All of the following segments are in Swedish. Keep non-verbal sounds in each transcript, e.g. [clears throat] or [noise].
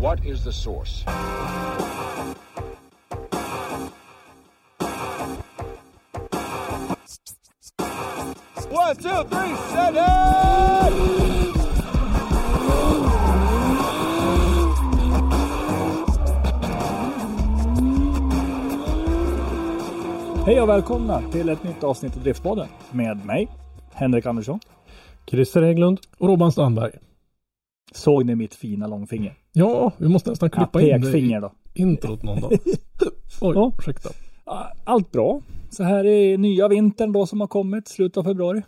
What is the source? One, two, three, set it! Hej och välkomna till ett nytt avsnitt av Driftspodden med mig, Henrik Andersson. Christer Hägglund. Och Robban Strandberg. Såg ni mitt fina långfinger? Ja, vi måste nästan Ja, klippa in det då. introt någon dag. [laughs] Oj, Ja. ursäkta. Ja, Allt bra. Så här är nya vintern då som har kommit, slutet av februari.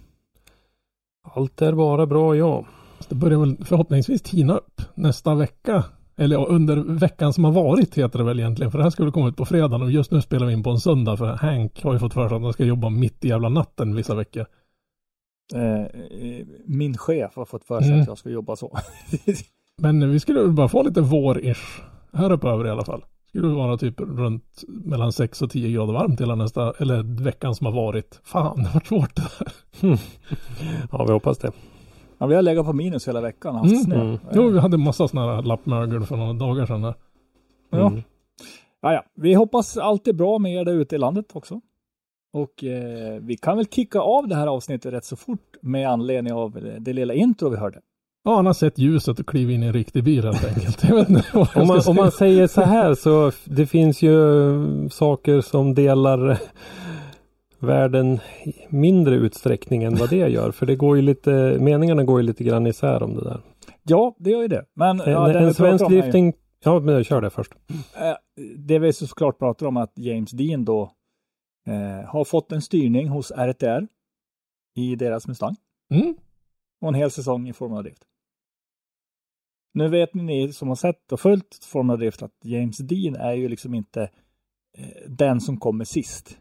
Allt är bara bra, ja. Det börjar väl förhoppningsvis tina upp nästa vecka. Eller ja, under veckan som har varit heter det väl egentligen. För det här skulle komma ut på fredagen och just nu spelar vi in på en söndag. För Hank har ju fått för sig att han ska jobba mitt i jävla natten vissa veckor. Eh, eh, min chef har fått för sig Mm. att jag ska jobba så. [laughs] Men vi skulle väl bara få lite vår-ish. Här uppe över i alla fall. Skulle det vara typ runt mellan 6 och 10 grader varmt hela nästa, eller veckan som har varit. Fan, det har varit svårt det där. Ja, vi hoppas det. Ja, vi har legat på minus hela veckan och haft Mm. snö. Mm. Jo, vi hade massa sådana här lappmögel för några dagar sedan. Där. Ja. Mm. Ja, ja. Vi hoppas allt är bra med er där ute i landet också. Och eh, vi kan väl kicka av det här avsnittet rätt så fort med anledning av eh, det lilla intro vi hörde. Ja, han har sett ljuset och klivit in i en riktig bil helt enkelt. Jag jag Om, man, om man säger så här så det finns ju saker som delar världen mindre utsträckning än vad det gör. För det går ju lite, meningarna går ju lite grann isär om det där. Ja, det gör ju det. Men ja, en vi en svensk är ju- drifting, ja men kör det först. Eh, det vi såklart pratar om att James Dean då eh, har fått en styrning hos RTR i deras Mustang Mm. och en hel säsong i Formula Drift. Nu vet ni, ni som har sett och följt Formula Drift att James Dean är ju liksom inte eh, den som kommer sist.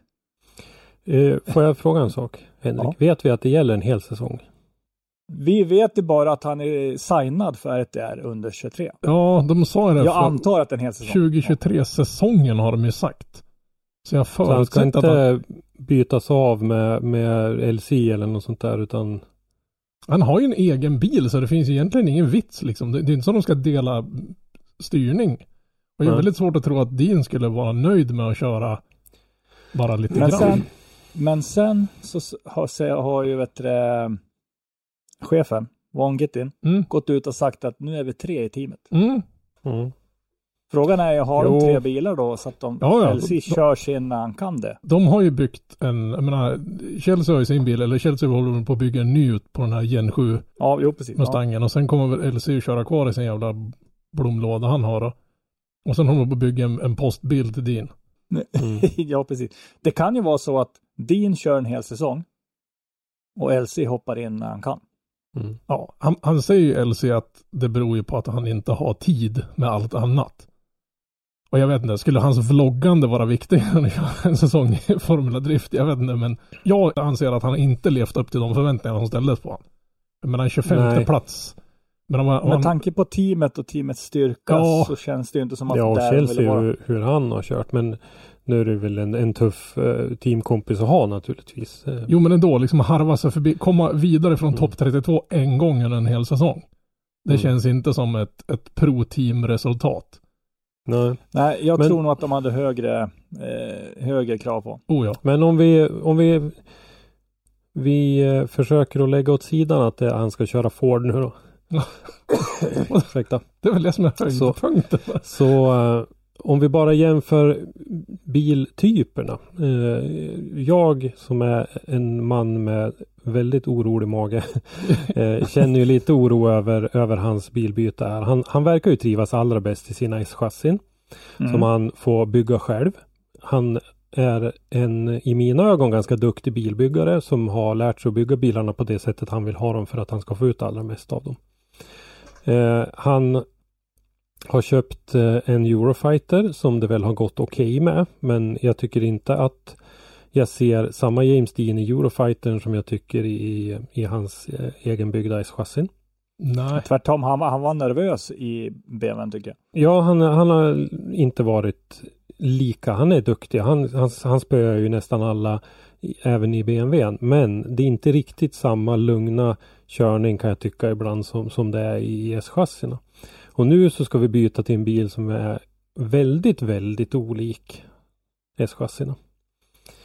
Eh, får jag fråga en sak? Henrik, Ja. vet vi att det gäller en hel säsong? Vi vet ju bara att han är signad för RTR under 23. Ja, de sa det. Jag antar att en hel säsong. 2023-säsongen har de ju sagt. Så jag förutsätter att han, inte bytas av med, med LC eller något sånt där utan han har ju en egen bil så det finns ju egentligen ingen vits liksom. Det, det är inte så att de ska dela styrning. Och det är väldigt svårt att tro att Dean skulle vara nöjd med att köra bara lite Men grann. sen, men sen så har, så har ju vet du, det, chefen, Von Gittin, Mm. gått ut och sagt att nu är vi tre i teamet. Mm. mm. Frågan är har de Jo. tre bilar då så att de, Ja, ja. LC De- kör sin när han kan det? De har ju byggt en, jag menar, Chelsea har ju sin bil, eller Chelsea håller på att bygga en ny ut på den här Gen 7 Ja, jo precis. Ja. Mustangen och sen kommer väl LC köra kvar i sin jävla blomlåda han har då. Och sen håller de på att bygga en, en postbil till din. Mm. [laughs] ja, precis. Det kan ju vara så att Dean kör en hel säsong och LC hoppar in när han kan. Mm. Ja, han, han säger ju LC att det beror ju på att han inte har tid med allt annat. Och jag vet inte, skulle hans vloggande vara viktigare än en säsong i Formula Drift? Jag vet inte, men jag anser att han inte levt upp till de förväntningar som ställdes på honom. Jag menar en 25 Nej. plats. Men om, om Med tanke på teamet och teamets styrka Ja. så känns det ju inte som att Ja, där Chelsea vill vara. hur, hur han har kört. Men nu är det väl en, en tuff eh, teamkompis att ha naturligtvis. Jo men ändå, liksom harva sig förbi, komma vidare från Mm. topp 32 en gång under en hel säsong. Det Mm. känns inte som ett, ett pro-team-resultat. Nej. Nej, jag Men- tror nog att de hade högre, eh, högre krav på. Oh ja. Men om vi, om vi, vi eh, försöker att lägga åt sidan att det, han ska köra Ford nu då. [laughs] Ursäkta. Det är väl det som är Så- höjdpunkten. Så eh, om vi bara jämför biltyperna. Eh, jag som är en man med väldigt orolig mage [laughs] eh, känner ju lite oro över, över hans bilbyte. Här. Han, han verkar ju trivas allra bäst i sina S-chassin Mm. som han får bygga själv. Han är en, i mina ögon, ganska duktig bilbyggare som har lärt sig att bygga bilarna på det sättet han vill ha dem för att han ska få ut allra mest av dem. Eh, han har köpt eh, en Eurofighter som det väl har gått okej med. Men jag tycker inte att jag ser samma James Dean i Eurofightern som jag tycker i, i hans eh, egenbyggda S-chassin. Nej. Tvärtom, han, var- han var nervös i BMWn tycker jag. Ja, han, han har inte varit lika. Han är duktig. Han, han, han spöar ju nästan alla även i BMWn. Men det är inte riktigt samma lugna körning kan jag tycka ibland som, som det är i S-chassina. Och nu så ska vi byta till en bil som är väldigt, väldigt olik S-chassina.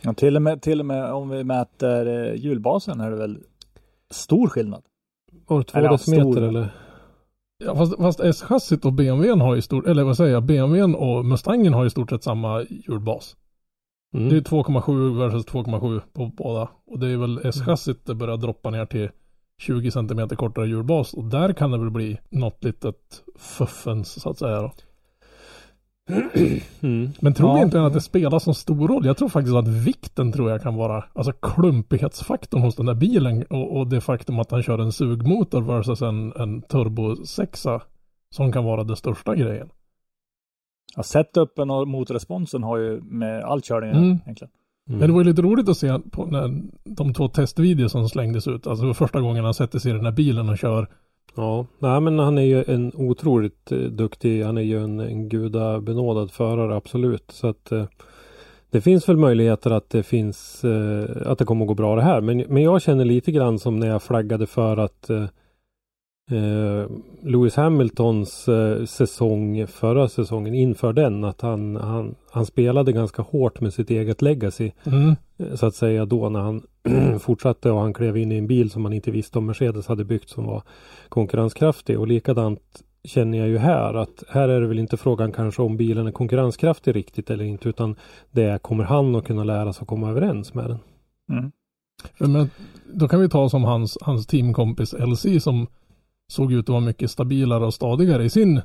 Ja, till, och med, till och med om vi mäter eh, hjulbasen är det väl stor skillnad. Var det två Eller ja, decimeter stor. eller? Ja, fast, fast S-chassit och BMWn har ju stort, eller vad säger jag, BMWn och Mustangen har ju stort sett samma hjulbas. Mm. Det är 2,7 versus 2,7 på båda. Och det är väl S-chassit det börjar droppa ner till 20 cm kortare hjulbas. Och där kan det väl bli något litet fuffens så att säga då. [clears throat] Mm. Men tror Ja. ni inte att det spelar så stor roll? Jag tror faktiskt att vikten tror jag kan vara, alltså klumpighetsfaktorn hos den där bilen och, och det faktum att han kör en sugmotor versus en, en turbo 6 som kan vara det största grejen. Ja, setupen och motorresponsen har ju med all körning Mm. egentligen. Mm. Men det var lite roligt att se på när de två testvideor som slängdes ut. Alltså första gången han sätter sig i den här bilen och kör. Ja, nej men han är ju en otroligt eh, duktig, han är ju en, en gudabenådad förare absolut. Så att eh, det finns väl möjligheter att det finns, eh, att det kommer att gå bra det här. Men, men jag känner lite grann som när jag flaggade för att eh, eh, Lewis Hamiltons eh, säsong, förra säsongen, inför den, att han, han, han spelade ganska hårt med sitt eget legacy. Mm. Eh, Så att säga då när han [clears throat] fortsatte och han klev in i en bil som man inte visste om Mercedes hade byggt som var konkurrenskraftig. Och likadant känner jag ju här att här är det väl inte frågan kanske om bilen är konkurrenskraftig riktigt eller inte utan det är kommer han att kunna lära sig att komma överens med den. Mm. Men, då kan vi ta som hans, hans teamkompis LC som såg ut att vara mycket stabilare och stadigare i sin eh,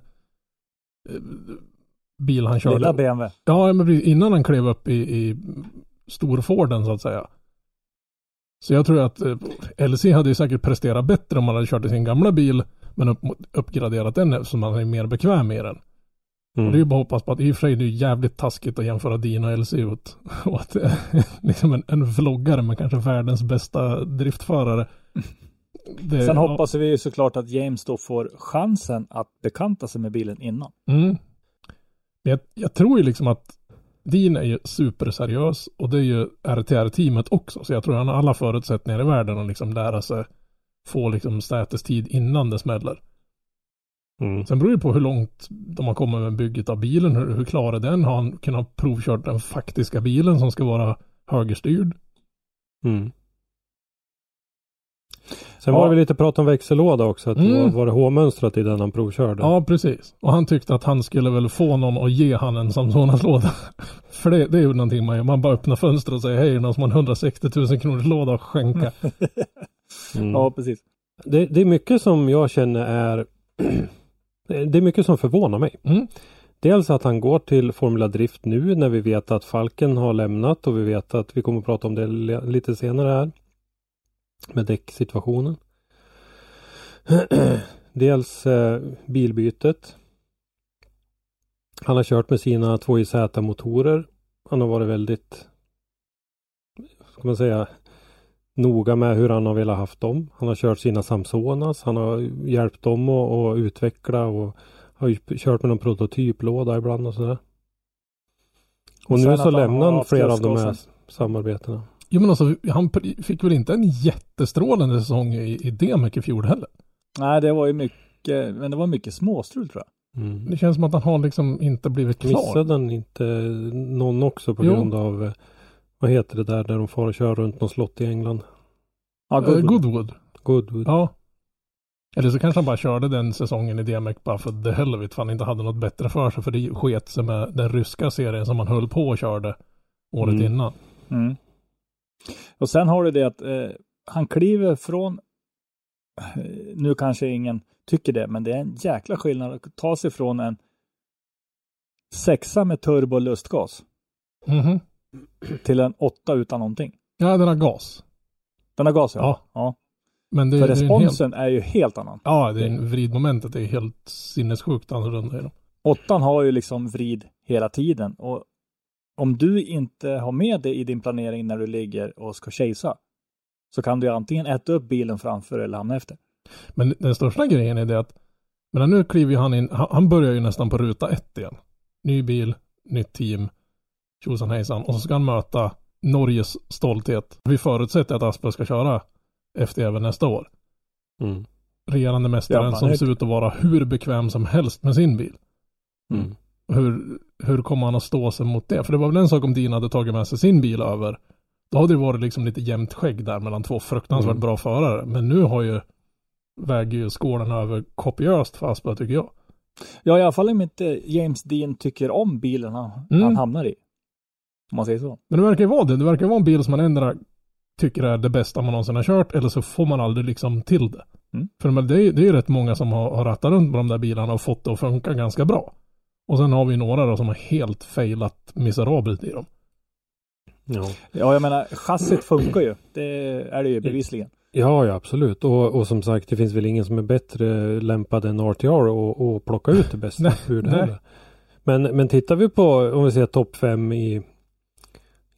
bil han körde. Lilla BMW. Ja, men innan han klev upp i, i storforden så att säga. Så jag tror att eh, LC hade ju säkert presterat bättre om man hade kört i sin gamla bil men upp, uppgraderat den eftersom han är mer bekväm med den. Mm. Och det är ju bara att hoppas på att i och för sig det är ju jävligt taskigt att jämföra Dina och LC ut. Och att eh, [laughs] liksom en, en vloggare med kanske världens bästa driftförare. [laughs] Det, Sen ja, hoppas vi ju såklart att James då får chansen att bekanta sig med bilen innan. Mm. Jag, jag tror ju liksom att Dean är ju superseriös och det är ju RTR-teamet också. Så jag tror han har alla förutsättningar i världen att liksom lära sig få liksom sätestid innan det smäller. Mm. Sen beror det på hur långt de har kommit med bygget av bilen. Hur, hur klar är den? Har han kunnat provkört den faktiska bilen som ska vara högerstyrd? Mm. Sen Ja. var det lite prat om växellåda också. Att Mm. var, var det H-mönstrat i den han provkörde? Ja, precis. Och han tyckte att han skulle väl få någon att ge han en Samsonas-låda. [laughs] För det, det är ju någonting man gör. Man bara öppnar fönstret och säger hej, någon som har en 160 000 kronors låda att skänka. [laughs] Mm. Ja, precis. Det, det är mycket som jag känner är [clears throat] Det är mycket som förvånar mig. Mm. Dels att han går till Formula Drift nu när vi vet att Falken har lämnat och vi vet att vi kommer att prata om det lite senare här. Med däcksituationen. [clears throat] Dels eh, bilbytet. Han har kört med sina 2JZ motorer. Han har varit väldigt ska man säga noga med hur han har velat haft dem. Han har kört sina Samsonas. Han har hjälpt dem att, utveckla och har kört med någon prototyplåda ibland och sådär. Och Sen nu så lämnar han flera av de här samarbetena. Jo men alltså, han fick väl inte en jättestrålande säsong i, i DMEC i fjol heller. Nej, det var ju mycket, men det var mycket småstrul tror jag. Mm. Det känns som att han har liksom inte blivit klar. Missade han inte någon också på Jo. grund av eh, vad heter det där där de får och kör runt något slott i England? Ja, Eh, Goodwood. Goodwood. Goodwood. Ja. Eller så kanske han bara körde den säsongen i DMEC bara för the hell of it, för han inte hade något bättre för sig. För det sket sig med den ryska serien som han höll på och körde året Mm. innan. Mm. Och sen har du det att eh, han kliver från, nu kanske ingen tycker det, men det är en jäkla skillnad att ta sig från en sexa med turbo och lustgas Mhm. till en åtta utan någonting. Ja, den har gas. Den har gas Ja. ja. Men det, För det är en helt, responsen är ju helt annan. Ja, det är en, vridmomentet är helt sinnessjukt annorlunda. Åttan har ju liksom vrid hela tiden och om du inte har med det i din planering när du ligger och ska chasea så kan du antingen äta upp bilen framför eller hamna efter. Men den största grejen är det att, men nu kliver ju han in, han, börjar ju nästan på ruta ett igen. Ny bil, nytt team, tjosan hejsan. Och så ska han möta Norges stolthet. Vi förutsätter att Asper ska köra efter även nästa år. Mm. Regerande mästaren Ja, som ser ut att vara hur bekväm som helst med sin bil. Mm. Hur, hur kommer han att stå sig mot det? För det var väl en sak om Dean hade tagit med sig sin bil över. Då hade det varit liksom lite jämnt skägg där mellan två fruktansvärt Mm. bra förare. Men nu har ju väger ju skålen över kopiöst för Asper tycker jag. Ja, i alla fall om inte James Dean tycker om bilen han, Mm. han hamnar i. Om man säger så. Men det verkar ju vara det. Det verkar vara en bil som man ändå tycker är det bästa man någonsin har kört. Eller så får man aldrig liksom till det. Mm. För det, är, det är ju rätt många som har, har rattat runt med de där bilarna och fått det att funka ganska bra. Och sen har vi några då som har helt failat miserabelt i dem. Ja. Ja, jag menar, chassit funkar ju. Det är det ju bevisligen. Ja, ja absolut. Och, och som sagt, det finns väl ingen som är bättre lämpad än RTR och, och plocka ut det bästa Nej, ur det nej. heller. Men, men tittar vi på, om vi ser topp fem i,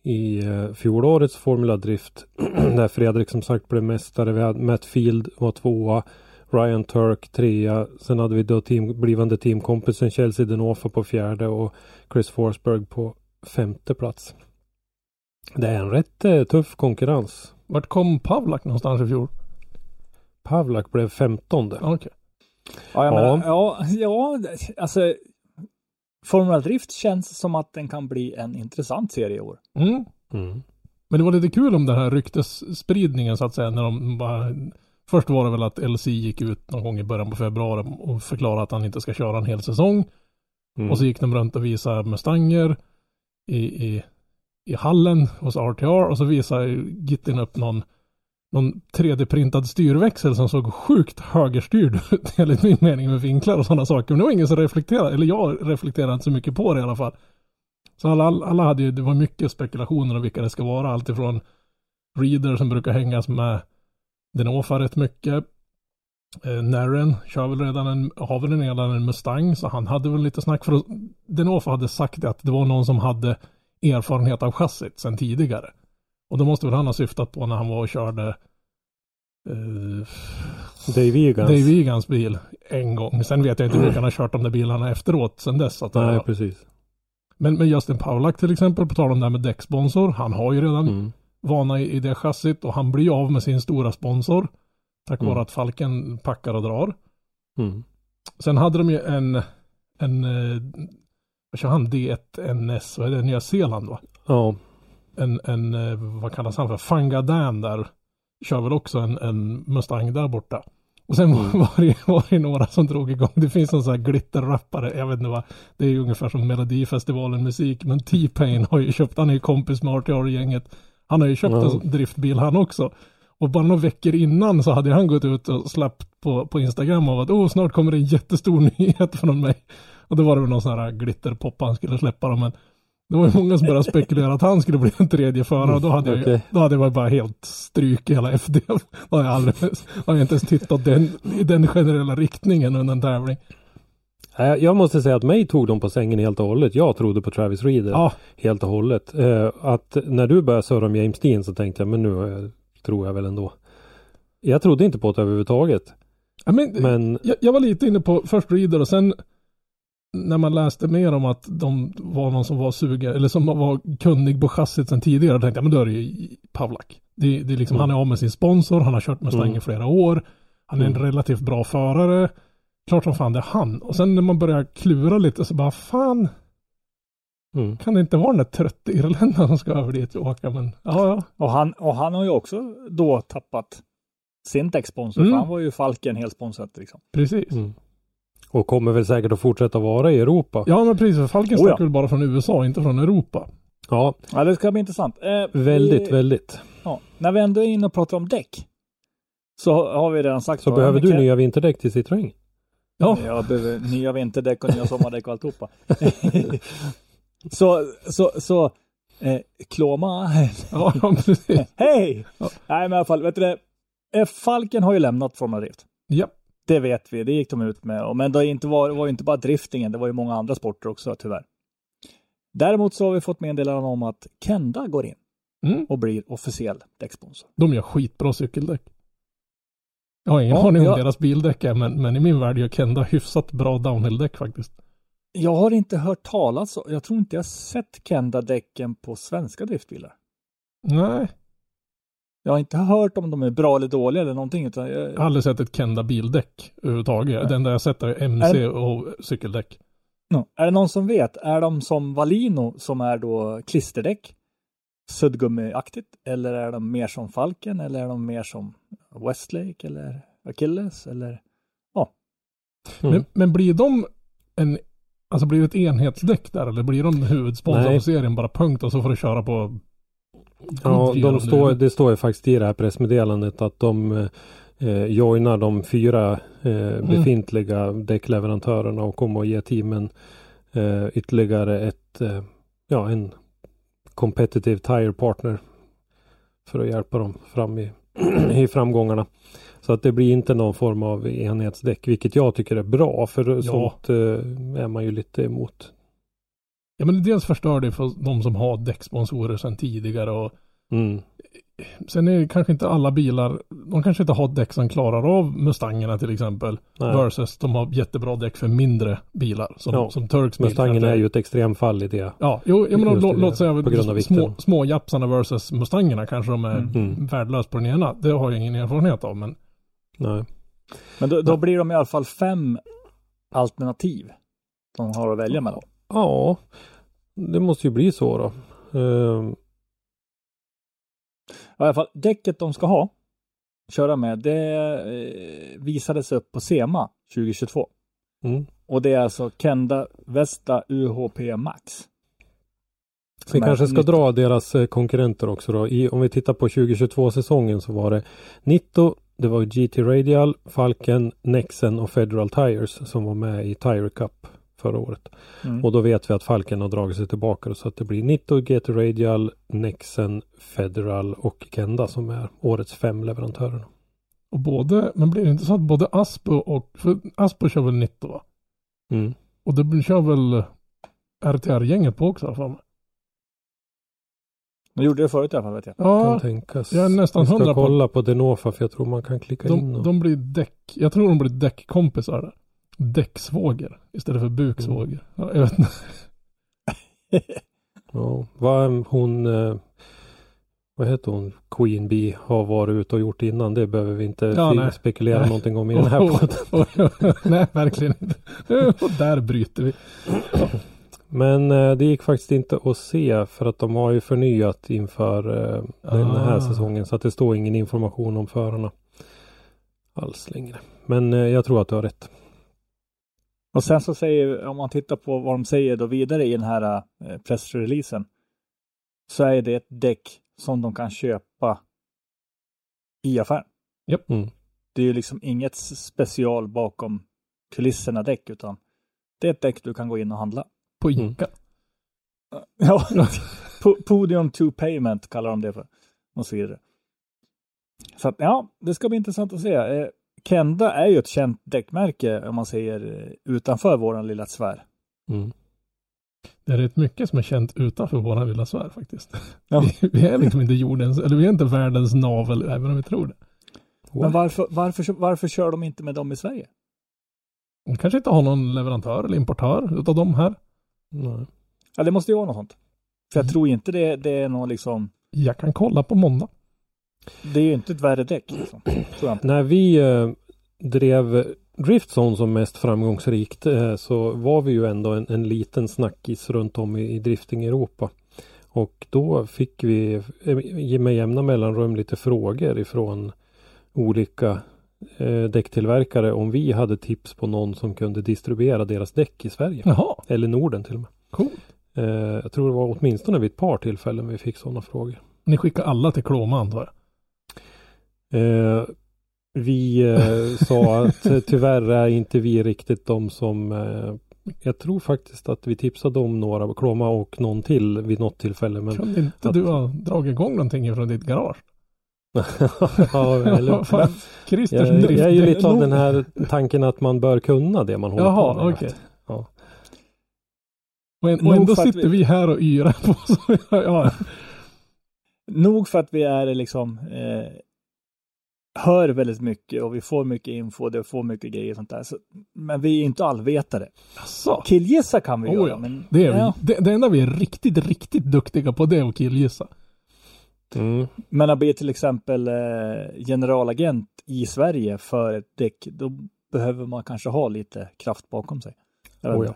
i uh, fjolårets Formula Drift, [clears throat] där Fredrik som sagt blev mästare. Vi hade Matt Field var tvåa, Ryan Turk trea. Sen hade vi då team, blivande teamkompisen Chelsea Denofa på fjärde och Chris Forsberg på femte plats. Det är en rätt eh, tuff konkurrens. Vart kom Pavlak någonstans i fjol? Pavlak blev femtonde. Okej. Ja, jag Ja. menar, ja, ja, alltså Formula Drift känns som att den kan bli en intressant serie i år. Mm. Mm. Men det var lite kul om den här ryktesspridningen så att säga. När de bara... Först var det väl att LC gick ut någon gång i början på februari och förklarade att han inte ska köra en hel säsong. Mm. Och så gick de runt och visade Mustanger i, i, i hallen hos RTR och så visade Gittin upp någon, någon 3D-printad styrväxel som såg sjukt högerstyrd ut [laughs] enligt min mening med vinklar och sådana saker. Men det var ingen som reflekterade, eller jag reflekterade inte så mycket på det i alla fall. Så alla, alla hade ju, det var mycket spekulationer om vilka det ska vara. Alltifrån Reader som brukar hängas med Denofa rätt mycket. Eh, Naren kör väl redan en, har väl redan en Mustang så han hade väl lite snack för att Denofa hade sagt att det var någon som hade erfarenhet av chassit sedan tidigare. Och då måste väl han ha syftat på när han var och körde eh, Dave Egans. Dave Egans bil en gång. Sen vet jag inte hur han har kört de där bilarna efteråt sen dess. Att Nej, Nej, precis. men, men Justin Paulak till exempel, på tal om det här med däcksponsor. Han har ju redan Mm. Vana i, det chassit och han blir av med sin stora sponsor. Tack Mm. vare att Falken packar och drar. Mm. Sen hade de ju en, en, eh, vad kör han, D1 NS, vad är det, Nya Zeeland va? Ja, En, en, eh, vad kallas han för, Fangadan där. Kör väl också en, en Mustang där borta. Och sen Mm. [laughs] var, det, var det några som drog igång, det finns en sån här glitterrappare, jag vet inte vad, det är ju ungefär som Melodifestivalen musik, men T-Pain har ju köpt, han är ju kompis med RTR-gänget, han har ju köpt Ja. en driftbil han också. Och bara några veckor innan så hade han gått ut och släppt på, på Instagram av att oh, snart kommer det en jättestor [laughs] nyhet från mig. Och då var det väl någon sån här glitterpop han skulle släppa dem. Men det var ju många som började spekulera att han skulle bli en tredje förare och då hade jag, ju- Okej. då hade jag bara helt stryk i hela FD. [laughs] Då har jag aldrig, har jag inte ens tittat den, i den generella riktningen under en tävling. Jag måste säga att mig tog de på sängen helt och hållet. Jag trodde på Travis Reader Ja, helt och hållet. Eh, att när du började surra om James Dean så tänkte jag, men nu eh, tror jag väl ändå. Jag trodde inte på det överhuvudtaget. ja, men, Men jag, jag var lite inne på först Reader och sen när man läste mer om att de var någon som var sugen eller som var kunnig på chassit sedan tidigare tänkte jag men då är det ju Pavlak. Det, det är liksom, Mm. han är av med sin sponsor, han har kört Mustang Mm. i flera år. Han är en Mm. relativt bra förare. Klart som fan det är han. Och sen när man börjar klura lite så bara fan mm, kan det inte vara den där trötta irländaren som ska över dit och åka men ja ja. Och han, och han har ju också då tappat sin däcksponsor, Mm. för han var ju Falken helt sponsrat liksom. Precis. mm. Och kommer väl säkert att fortsätta vara i Europa. Ja men precis, för Falken Oh, ja. stack väl bara från USA, inte från Europa. Ja, Ja, det ska bli intressant. Eh, väldigt, vi, väldigt. Ja, när vi ändå är inne och pratar om däck så har vi redan sagt Så behöver du nya vinterdäck till Citroën? Ja, Jag behöver nya vinterdäck och nya sommardäck och alltihopa. [laughs] så, så, så, eh, ja, precis. Hej! Ja. Nej, men i alla fall, vet du det? Eh, Falken har ju lämnat Formula Drift. Ja. Det vet vi, det gick de ut med. Men det, inte var, var ju inte bara driftingen, det var ju många andra sporter också tyvärr. Däremot så har vi fått meddelanden om att Kenda går in Mm. och blir officiell däcksponsor. De gör skitbra cykeldäck. Jag har ingen Ja, aning om ja. deras bildäck är, men, men i min värld gör Kenda hyfsat bra downhill-däck faktiskt. Jag har inte hört talas om, jag tror inte jag sett Kenda-däcken på svenska driftbilar. Nej, Jag har inte hört om de är bra eller dåliga eller någonting. Utan jag har jag, aldrig sett ett Kenda bildäck överhuvudtaget. Nej. Det enda jag sett är MC Är- och cykeldäck. no. Är det någon som vet? Är de som Valino som är då klisterdäck? Suddgummiaktigt? Eller är de mer som Falken? Eller är de mer som Westlake? Eller Achilles? Eller? Mm. Men, men blir de en, alltså blir det ett enhetsdäck där eller blir de huvudsponsor på serien bara punkt och så får du köra på Ja, de står, det står ju faktiskt i det här pressmeddelandet att de eh, joinar de fyra Mm. eh, befintliga däckleverantörerna och kommer att ge teamen eh, ytterligare ett, eh, ja, en competitive tire partner för att hjälpa dem fram i, [clears throat] i framgångarna. Så att det blir inte någon form av enhetsdäck, vilket jag tycker är bra, för sånt eh, är man ju lite emot. Ja men dels förstör det för de som har däcksponsorer sedan tidigare och Mm. Sen är det kanske inte alla bilar, de kanske inte har däck som klarar av Mustangerna till exempel. Nej. Versus de har jättebra däck för mindre bilar. Som, Ja. som Turks Mustangen kanske. är ju ett extremfall i det. Ja, jo, jag menar, låt, det, låt säga på grund av små, små japsarna versus Mustangerna kanske de är Mm. värdelösa på den ena. Det har jag ingen erfarenhet av men Nej. Men då, då blir de i alla fall fem alternativ de har att välja mellan. Ja, det måste ju bli så då. Ehm, I alla fall, däcket de ska ha, köra med, det eh, visades upp på SEMA 2022. mm. Och det är alltså Kenda Vesta UHP Max. Vi kanske ska nytt. dra deras eh, konkurrenter också då. I, om vi tittar på 2022-säsongen så var det Nitto, det var GT Radial, Falken, Nexen och Federal Tires som var med i Tire Cup förra året. Mm. Och då vet vi att Falken har dragit sig tillbaka så att det blir Nitto, GT Radial, Nexen, Federal och Kenda som är årets fem leverantörer. och både, men blir det inte så att både Aspo och, för Aspo kör väl 90 va? Mm. Och det kör väl RTR-gänget på också för mig. De gjorde det förut i alla fall vet jag. Kan Ja, tänkas. jag är nästan Vi ska hundra på kolla på Denofa för jag tror man kan klicka in. de, Och... de blir däck, jag tror de blir däckkompisar där. Däcksvågor istället för buksvågor. Ja, jag vet inte. [laughs] Ja, vad hon eh, vad heter hon, Queen Bee har varit ute och gjort innan. Det behöver vi inte Ja, spekulera Nej. någonting om i den här [laughs] podden. Nej, verkligen inte. [laughs] Och där bryter vi. Men eh, det gick faktiskt inte att se för att de har ju förnyat inför eh, den här Ah. säsongen. Så att det står ingen information om förarna alls längre. Men jag tror att du har rätt. Och sen så säger, om man tittar på vad de säger då vidare i den här eh, pressreleasen. Så är det ett däck som de kan köpa i affären. Mm. Det är ju liksom inget special bakom kulisserna däck utan det är ett däck du kan gå in och handla. På Mm. Ica. Ja, [laughs] Po- Podium to payment kallar de det för. Och så vidare. Så att, ja, det ska bli intressant att se. Kenda är ju ett känt däckmärke om man säger utanför våran lilla sfär. Mm. Det är rätt mycket som är känt utanför våran lilla sfär faktiskt. [laughs] Ja. Vi, vi är liksom inte jordens, eller vi är inte världens navel även om vi tror det. Men varför, varför, varför kör de inte med dem i Sverige? De kanske inte har någon leverantör eller importör utav dem här. Nej. Ja, det måste ju vara något sånt. För jag Mm. tror inte det, det är någon liksom, Jag kan kolla på måndag. Det är ju inte ett värre däck. Liksom. När vi eh, drev Driftzone som mest framgångsrikt eh, så var vi ju ändå en, en liten snackis runt om i, i drifting Europa. Och då fick vi eh, med jämna mellanrum lite frågor ifrån olika eh, däcktillverkare om vi hade tips på någon som kunde distribuera deras däck i Sverige. Jaha, Eller Norden till och med. cool. Eh, jag tror det var åtminstone vid ett par tillfällen vi fick sådana frågor. Ni skickar alla till Kloma antar jag. Eh, vi eh, sa att eh, tyvärr är inte vi riktigt de som eh, jag tror faktiskt att vi tipsade om några, Kloma och någon till vid något tillfälle. Men Kunde inte att- du ha dragit igång någonting från ditt garage? [laughs] ja, eller, Fan, Christers jag, drift. jag är ju lite av den här tanken att man bör kunna det man håller på Jaha, med. okej. Ja. Och, en, och ändå sitter vi- vi här och yrar på så, [laughs] ja, Nog för att vi är liksom eh, hör väldigt mycket och vi får mycket info, det får mycket grejer och sånt där. Så, men vi är inte allvetare. Asså. Killgissa kan vi Oh, göra, ja. men Det, är vi. ja. Det, det enda vi är riktigt, riktigt duktiga på det är att killgissa. Mm. Men att bli till exempel eh, generalagent i Sverige för ett däck, då behöver man kanske ha lite kraft bakom sig. Jag Oh, ja.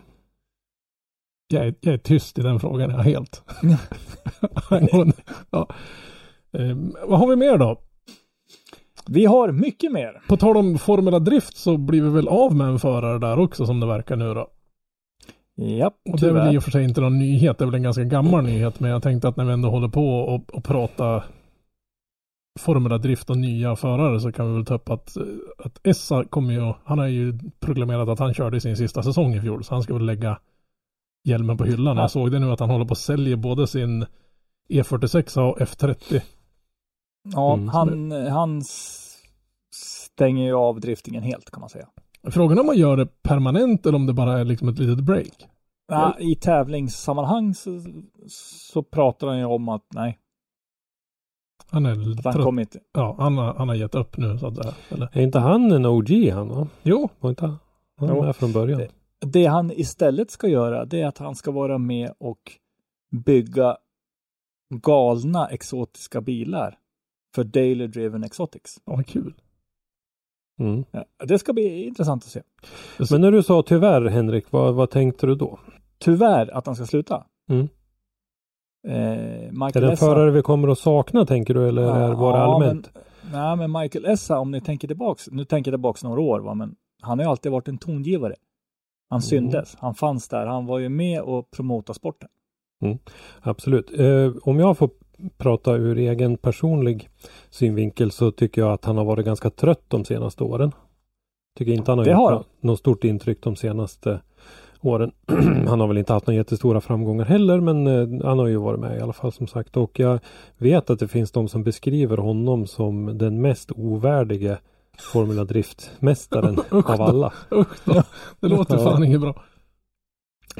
Jag är, jag är tyst i den frågan, jag helt. ja. [laughs] Ehm, vad har vi mer då? Vi har mycket mer. På tal om Formula Drift så blir vi väl av med en förare där också som det verkar nu då. Ja, Och det är väl i och för sig inte någon nyhet, det är väl en ganska gammal nyhet, men jag tänkte att när vi ändå håller på och, och prata Formula Drift och nya förare så kan vi väl ta upp att, att Essa kommer ju, han har ju proklamerat att han körde sin sista säsong i fjol, så han ska väl lägga hjälmen på hyllan. Ja. Jag såg det nu att han håller på att sälja både sin E46 och F30. Ja, Mm. han, han stänger ju av driftingen helt kan man säga. Frågan är om man gör det permanent eller om det bara är liksom ett litet break. Ja, I tävlingssammanhang så, så pratar han ju om att nej, Han är att han kommer inte. Ja, han har, han har gett upp nu så att säga. Eller? Är inte han en OG han va? Jo, Var inte han? Han Jo. med från början. Det- Det han istället ska göra, det är att han ska vara med och bygga galna exotiska bilar för Daily Driven Exotics. ja, vad kul. Mm. Ja, det ska bli intressant att se. Men när du sa tyvärr Henrik, vad, vad tänkte du då? Tyvärr att han ska sluta. Mm. Eh, Är Michael det en Essa- förare vi kommer att sakna tänker du eller är var det allmänt? Men, nej, men Michael Essa, om ni tänker tillbaks, nu tänker jag tillbaks några år, va, men han har ju alltid varit en tongivare. Han syntes, han fanns där, han var ju med och promota sporten. Absolut. Eh, om jag får prata ur egen personlig synvinkel så tycker jag att han har varit ganska trött de senaste åren. Tycker inte han har Det gjort har något stort intryck de senaste åren. [clears throat] han har väl inte haft några jättestora framgångar heller men eh, han har ju varit med i alla fall som sagt och jag vet att det finns de som beskriver honom som den mest ovärdige Formula Drift-mästaren [laughs] av alla. Usch då. Det låter Ja. fan inget bra.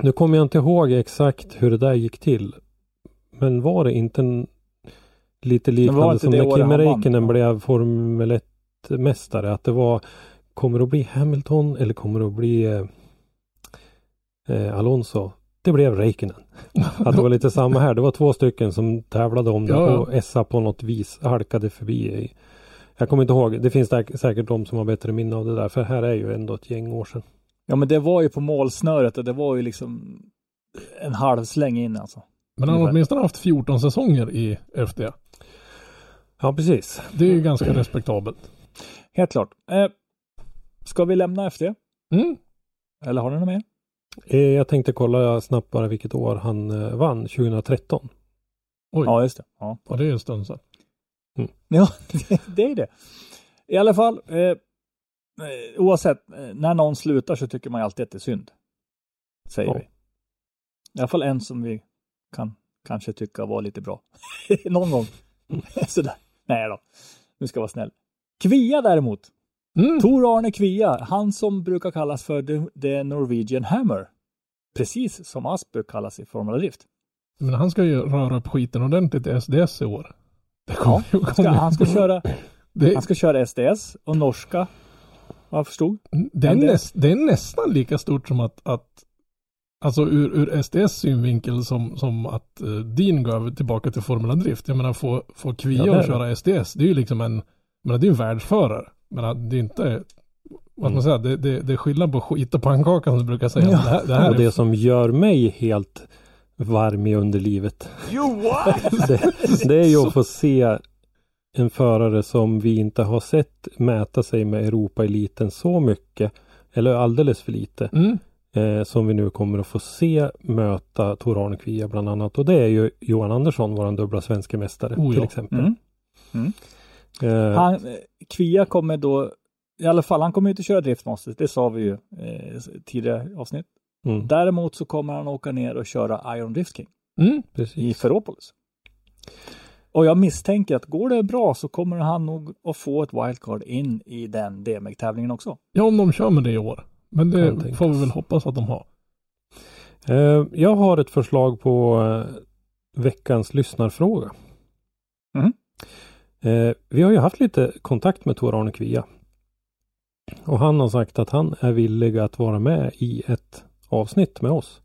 Nu kommer jag inte ihåg exakt hur det där gick till. Men var det inte en, lite liknande som när Kimi? Räikkönen blev Formel 1-mästare? Att det var, kommer det att bli Hamilton eller kommer det att bli eh, eh, Alonso? Det blev Räikkönen. [laughs] Att det var lite samma här. Det var två stycken som tävlade om det Ja, ja. och Essa på något vis halkade förbi. Jag kommer inte ihåg. Det finns säk- säkert de som har bättre minne av det där. För här är ju ändå ett gäng år sedan. Ja, men det var ju på målsnöret och det var ju liksom en halv släng in alltså. Men han har åtminstone haft 14 säsonger i FD. Ja, precis. Det är ju ganska respektabelt. Helt klart. Eh, ska vi lämna FD? Mm. Eller har ni något mer? Eh, Jag tänkte kolla snabbt bara vilket år han eh, vann, 2013. Oj, Ja, just det. Ja, ja, det är en stund sedan. [laughs] ja det, det är det. I alla fall, eh, eh, oavsett, eh, när någon slutar så tycker man ju alltid att det är synd. Säger Ja. vi. I alla fall en som vi kan kanske tycka var lite bra. [laughs] någon gång. [laughs] Sådär. Nej då, nu ska jag vara snäll. Kvia däremot. Mm. Tor Arne Kvia, han som brukar kallas för the, the Norwegian Hammer. Precis som Asper kallas i Formula Drift. Men han ska ju röra upp skiten ordentligt i SDS i år. Ju- Han ska, han ska, köra, [laughs] det, han ska köra SDS och norska, vad jag förstod. det, är näst, det är nästan lika stort som att, att Alltså ur, ur SDS synvinkel som, som att uh, Dean gav tillbaka till Formula Drift. Jag menar få, få Kvia Ja, är att köra SDS, det är ju liksom en, menar, det är ju en världsförare. Men det är inte, vad man säga, det, det, det är skillnad på skit och pannkaka som brukar säga. Ja. Det här, det här Och är det som gör mig helt varm i underlivet. [laughs] det, det är ju att få se en förare som vi inte har sett mäta sig med Europa-eliten så mycket. Eller alldeles för lite. Mm. Eh, som vi nu kommer att få se möta Tor Arne Kvia bland annat. Och det är ju Johan Andersson, våran dubbla svenska mästare Oh, till ja. exempel. Mm. Eh, Han, Kvia kommer då, i alla fall han kommer inte köra driftmasters, det sa vi ju eh, tidigare avsnitt. mm, Däremot så kommer han åka ner och köra Iron Drift King Mm. i. Ferropolis. Och jag misstänker att går det bra så kommer han nog att få ett wildcard in i den DMX-tävlingen också. Ja, om de kör med det i år. Men det får vi väl hoppas att de har. Eh, jag har ett förslag på eh, veckans lyssnarfråga. Mhm. Eh, vi har ju haft lite kontakt med Tor Arne Kvia. Och han har sagt att han är villig att vara med i ett avsnitt med oss.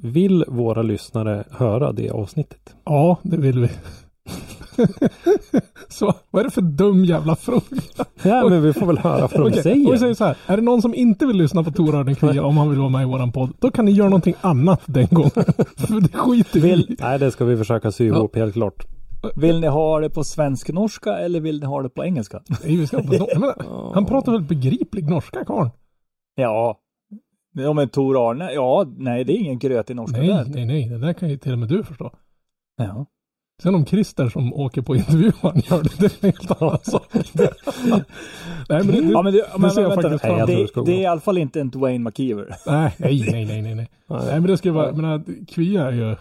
Vill våra lyssnare höra det avsnittet? Ja, det vill vi. [laughs] så, vad är det för dum jävla fråga? Ja, men vi får väl höra vad de Okej, säger. och vi säger så här. Är det någon som inte vill lyssna på Tor Arne Kvia om han vill vara med i våran podd, då kan ni göra någonting annat den gången. [laughs] För det skiter vi i. Nej, det ska vi försöka sy Ja. ihop helt klart. Vill ni ha det på svensk-norska eller vill ni ha det på engelska? [laughs] Nej, vi ska på no- men, han pratar väl begriplig norska karln? Ja. Ja men Tor Arne, ja nej det är ingen gröt i norska Nej, där. nej, nej. Det där kan ju till och med du förstå. Ja. Sen om Christer som åker på intervju han gör det, det är en helt annan [laughs] sak. Nej, men det, det, Ja men, du, men, ser jag vänta, faktiskt fram det, Jag det det är i alla fall inte en Dwayne McKeever. [laughs] nej, nej, nej, nej, nej, nej. Nej, men det ska ju vara, jag menar, Kvia är ju,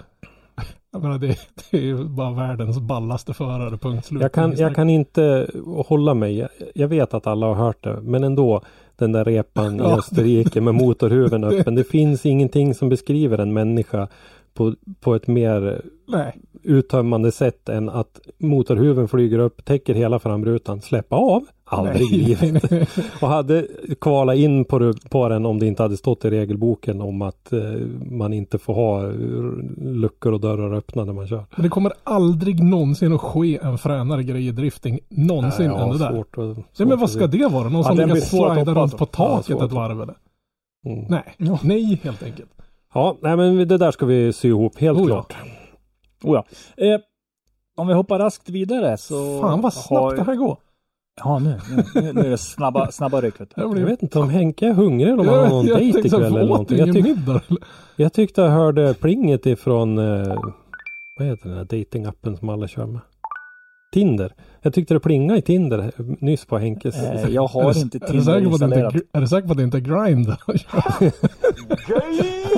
jag menar, det, det är ju bara världens ballaste förare, punkt slut. Jag kan, jag kan inte hålla mig. Jag, jag vet att alla har hört det. Men ändå. Den där repan i. Österrike med [laughs] motorhuven öppen. Det finns ingenting som beskriver en människa på, på ett mer Nej, uttömmande sätt än att motorhuven flyger upp, täcker hela framrutan, släppa av. Aldrig i nej, livet. nej, [laughs] nej. Och hade kvala in på, på den om det inte hade stått i regelboken om att eh, man inte får ha eh, luckor och dörrar öppna när man kör. Men det kommer aldrig någonsin att ske en fränare grej i drifting. Någonsin Ja, än det där. svårt att- Nej, svårt men vad ska det vara? Någon Ja, som att slida runt på. Ja, taket svårt. ett varv eller? Mm. Nej, Ja. nej helt enkelt. Ja, nej men det där ska vi sy ihop helt Oh ja. Oh ja. eh, om vi hoppar raskt vidare så... Fan vad snabbt har- det här går. Ja nu, nu, nu är det snabba, snabba ryck vet du. Jag, vet inte om Henke är hungrig eller om han har någon jag dejt ikväll eller någonting. Jag, tyck, middag? eller? jag tyckte jag hörde plinget ifrån eh, vad heter den här datingappen som alla kör med? Tinder. Jag tyckte det plingade i Tinder nyss på Henkes. Eh, jag har inte är du Tinder inte är installerat. gr- Är du säker på att det inte är grind? [laughs]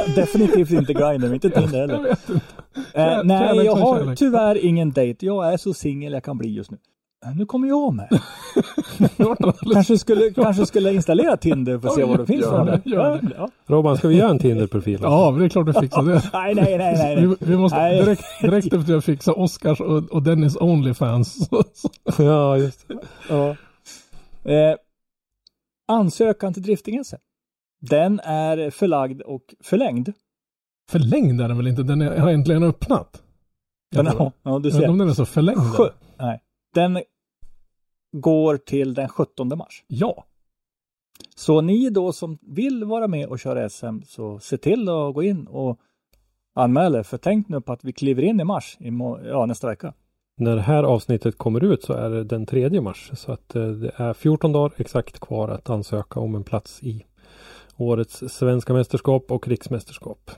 [laughs] Definitivt inte Grindr, inte Tinder jag heller. vet inte. Eh, nej, jag har kärlek. tyvärr ingen dejt. Jag är så singel jag kan bli just nu. Nu kommer jag med. [laughs] [laughs] Kanske skulle, kanske skulle installera Tinder för att se Ja, vad det finns för det, det. Ja. Robban, ska vi göra en Tinder-profil? Ja, men det är klart du fixar det. [laughs] Nej, nej, nej, nej. Vi, vi måste Nej. direkt, direkt efter jag fixar Oscars och, och Dennis Onlyfans. Ja just det. Ja. Eh, ansökan till drifting-SM. Den är förlagd och förlängd. Förlängd är den väl inte? Den är, har äntligen öppnat. Den, ja, ja, du Jag vet inte om ser. den är så förlängd. Sjö, nej. Den går till den 17 mars. Ja. Så ni då som vill vara med och köra SM så se till att gå in och anmäla er. För tänk nu på att vi kliver in i mars, i ja, nästa vecka. När det här avsnittet kommer ut så är det den 3 mars. Så att eh, det är 14 dagar exakt kvar att ansöka om en plats i årets svenska mästerskap och riksmästerskap.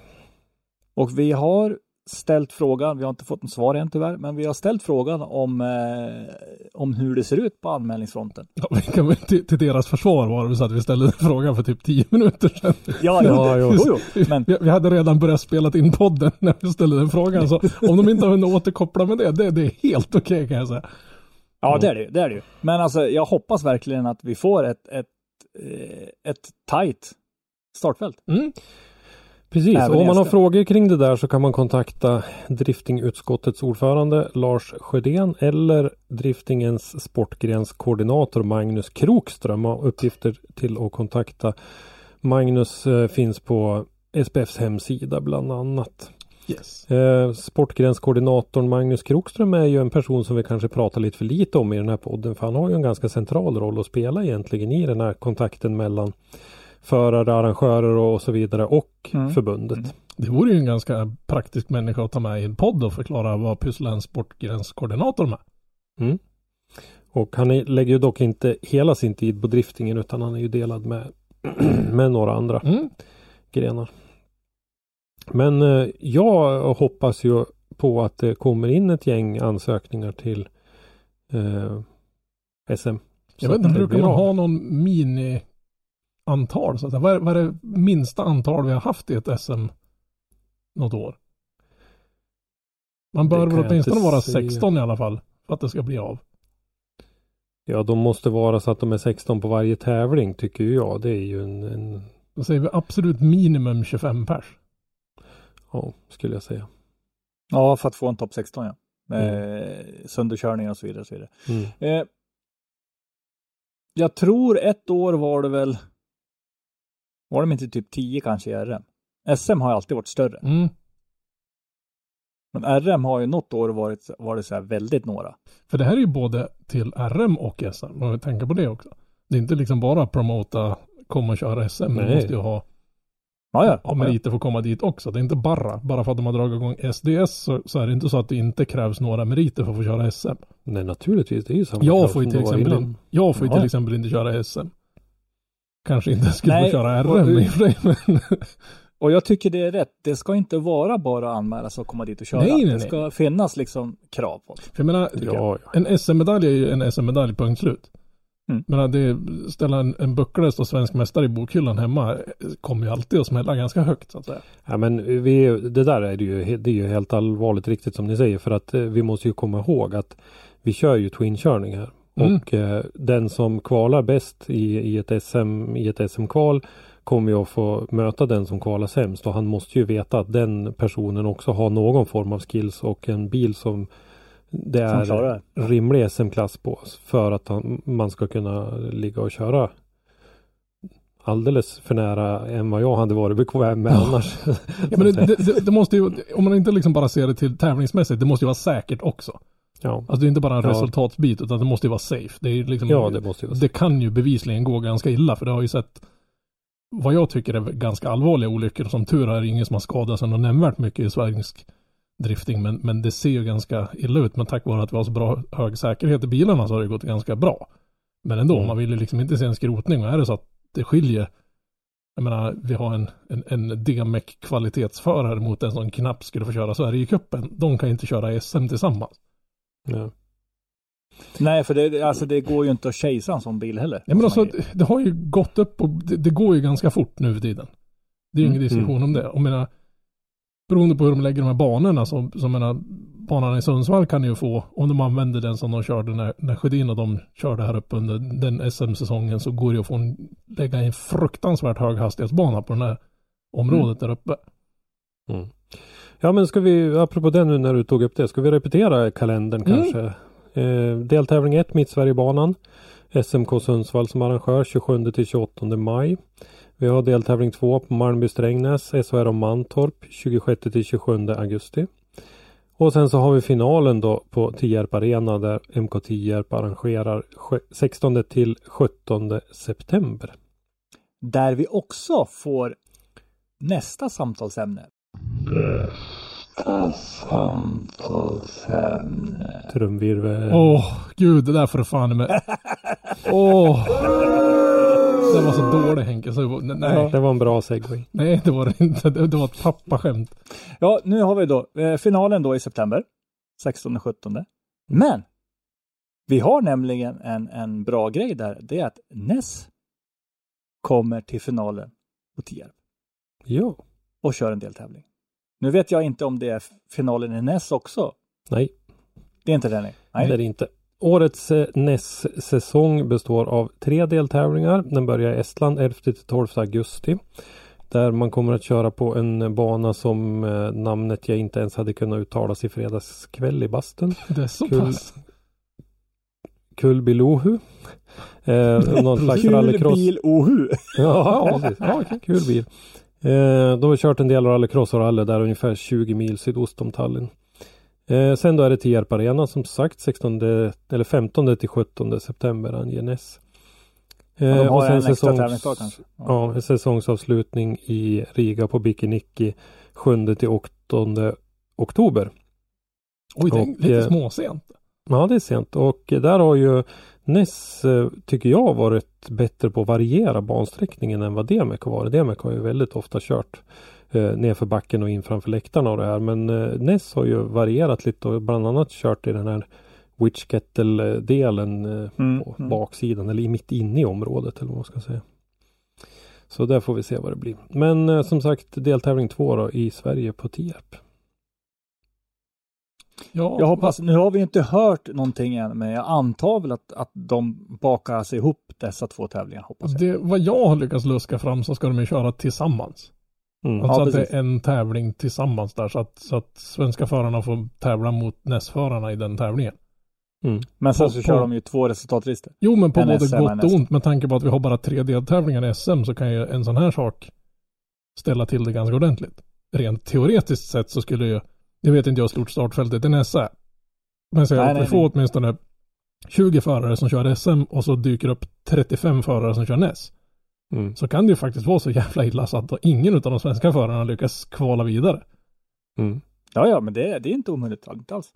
Och vi har ställt frågan, vi har inte fått något svar än tyvärr, men vi har ställt frågan om, eh, om hur det ser ut på anmälningsfronten. ja vi kan, väl- till, till deras försvar var det så att vi ställde frågan för typ 10 minuter sedan. Ja, Ja, [laughs] jo, jo. jo. Men Vi, vi hade redan börjat spela in podden när vi ställde den frågan. Så [laughs] om de inte har hunnit återkoppla med det, det, det är helt okej kan jag säga. Ja, det är det ju. Det är det ju. Men alltså, jag hoppas verkligen att vi får ett, ett, eh, ett tight startfält. Mm. Precis, Även och om man har frågor kring det där så kan man kontakta driftingutskottets ordförande Lars Sjödén eller driftingens sportgrenskoordinator Magnus Krokström har uppgifter till att kontakta. Magnus eh, finns på SPFs hemsida bland annat. Yes. Eh, sportgrenskoordinatorn Magnus Krokström är ju en person som vi kanske pratar lite för lite om i den här podden. För han har ju en ganska central roll att spela egentligen i den här kontakten mellan förare, arrangörer och så vidare och Mm. förbundet. Det vore ju en ganska praktisk människa att ta med i en podd och förklara vad pysslar en sportgränskoordinator med. Mm. Och han är, lägger ju dock inte hela sin tid på driftingen utan han är ju delad med, [clears throat] med några andra Mm. grenar. Men eh, jag hoppas ju på att det kommer in ett gäng ansökningar till eh, SM. Jag vet inte, brukar man ha någon mini-antal? Så att säga? Vad, är, vad är det minsta antal vi har haft i ett SM något år? Man bör väl åtminstone vara säga. 16 i alla fall. För att det ska bli av. Ja, de måste vara så att de är 16 på varje tävling tycker jag. Det är ju en, en Då säger vi absolut minimum 25 pers. ja, skulle jag säga. Ja, för att få en topp 16 ja. Med sönderkörningar och så vidare. Och så vidare. Mm. Eh, jag tror ett år var det väl, var de inte typ 10 kanske i RM? SM har ju alltid varit större. Mm. Men RM har ju något år varit, varit så här väldigt några. För det här är ju både till RM och SM. Man vill tänka på det också. Det är inte liksom bara promota, komma och köra SM. Man Nej. måste ju ha, Ja, ja. ha meriter för att komma dit också. Det är inte bara, bara för att de har dragit igång SDS så, så är det inte så att det inte krävs några meriter för att få köra SM. Nej, naturligtvis. Det är ju samma Jag får ju till exempel, in, jag får ju till exempel inte köra SM. Kanske inte skulle Nej, få köra och- RM i och för sig, men [laughs] Och jag tycker det är rätt. Det ska inte vara bara att anmäla sig och komma dit och köra. Nej, nej, det nej. ska finnas liksom krav på det. för jag menar, jag. Ja, ja. en SM-medalj är ju en SM-medalj, punkt slut. Mm. Men det, ställa en, en buckla och svensk mästare i bokhyllan hemma eh, kommer ju alltid att smälla ganska högt så att säga. Ja men vi, det där är det ju, det är ju helt allvarligt riktigt som ni säger för att eh, vi måste ju komma ihåg att vi kör ju twin-körning här. Mm. Och eh, den som kvalar bäst i, i ett SM, i ett SM-kval kommer ju att få möta den som kvalar sämst och han måste ju veta att den personen också har någon form av skills och en bil som det Som är det. rimlig SM-klass på för att han, man ska kunna ligga och köra alldeles för nära än vad jag hade varit bekväm med annars. Ja, men [laughs] det, det, det måste ju, om man inte liksom bara ser det till tävlingsmässigt, det måste ju vara säkert också. Ja. Alltså det är inte bara en Ja. resultatsbit utan det måste ju vara safe. Det, är liksom, ja, det måste ju det kan ju bevisligen gå ganska illa för det har ju sett vad jag tycker är ganska allvarliga olyckor. Som tur är ingen som har skadat sig något nämnvärt mycket i svensk drifting men, men det ser ju ganska illa ut. Men tack vare att vi har så bra hög säkerhet i bilarna så har det gått ganska bra. Men ändå, Mm. man vill ju liksom inte se en skrotning och är det så att det skiljer jag menar, vi har en, en, en DMEC kvalitetsförare mot en som knappt skulle få köra Sverigecupen. De kan inte köra SM tillsammans. Ja. Nej, för det, alltså, det går ju inte att chasea en sån bil heller. Ja, men alltså, det, det har ju gått upp och det, det går ju ganska fort nu för tiden. Det är ju ingen Mm, diskussion om det. Jag menar, beroende på hur de lägger de här banorna så, så menar, banan i Sundsvall kan ju få, om de använder den som de körde när, när Sjödin och de körde här uppe under den SM-säsongen så går det att få en, lägga en fruktansvärt hög hastighetsbana på den här området där uppe. Mm. Ja men ska vi, apropå det nu när du tog upp det, ska vi repetera kalendern Mm. kanske? Eh, deltävling 1, Mittsverigebanan. SMK Sundsvall som arrangör 27 till 28 maj. Vi har deltävling 2 på Malmby Strängnäs, SHR och Mantorp 26 till 27 augusti. Och sen så har vi finalen då på Tierp Arena där MK Tierp arrangerar sj- 16 till 17 september. Där vi också får nästa samtalsämne. Trumvirvel. Åh, gud, det där får du fan med. Åh. Det var så dålig Henke, så var, nej, Det var en bra segway. nej det var det inte. Det, det var ett pappaskämt. Ja, nu har vi då eh, finalen då i september. 16-17. Men vi har nämligen en, en bra grej där. Det är att Ness kommer till finalen på Tierp Ja. och kör en deltävling. Nu vet jag inte om det är finalen i Ness också. Nej, Det är inte den? nej. det är det inte. Årets eh, NES-säsong består av tre deltävlingar. Den börjar i Estland 11 till 12 augusti. Där man kommer att köra på en bana som eh, namnet jag inte ens hade kunnat uttalas i fredags kväll i bastun. [laughs] Det är så Kul. pass. Kulbilohu. Eh, någon slags [laughs] rallycross. [laughs] bil ohu. Ja, precis. Ja, kul bil. Eh, då har vi kört en del rallycross och rally där ungefär 20 mil sydost om Tallinn. Eh, sen då är det Tierp Arena som sagt 16 eller 15 till 17 september. De Eh, har och sen en säsongs, ja, en säsongsavslutning i Riga på Bikiniki 7 till 8 oktober. Oj, det är Och, lite eh, småsent. Ja, det är sent och där har ju Ness, eh, tycker jag, varit bättre på att variera bansträckningen än vad Demek har varit. Demek har ju väldigt ofta kört eh, nerför backen och in framför läktarna och det här. Men eh, Ness har ju varierat lite och bland annat kört i den här Witchkettle-delen eh, Mm, på mm. baksidan eller i mitt inne i området eller vad man ska säga. Så där får vi se vad det blir. Men eh, som sagt deltävling två då i Sverige på Tierp. Ja, Jag hoppas, nu har vi inte hört någonting än, men jag antar väl att, att de bakar sig ihop dessa två tävlingar, hoppas jag. det, vad jag har lyckats luska fram så ska de ju köra tillsammans. Mm. Alltså Ja, att det precis. är en tävling tillsammans där så att, så att svenska förarna får tävla mot NES-förarna i den tävlingen. Mm. Men sen på- så på- kör de ju två resultatlistor. Jo men på En både SM gott och ont med tanke på att vi har bara tre deltävlingar i SM så kan ju en sån här sak ställa till det ganska ordentligt. Rent teoretiskt sett så skulle ju, jag vet inte hur stort startfältet i NES är. Men säg Nej, att vi nej, får nej. åtminstone 20 förare som kör SM och så dyker upp 35 förare som kör NES. Mm. Så kan det ju faktiskt vara så jävla illa så att ingen av de svenska förarna lyckas kvala vidare. Mm. Ja, ja, men det, det är inte omöjligt, inte alls.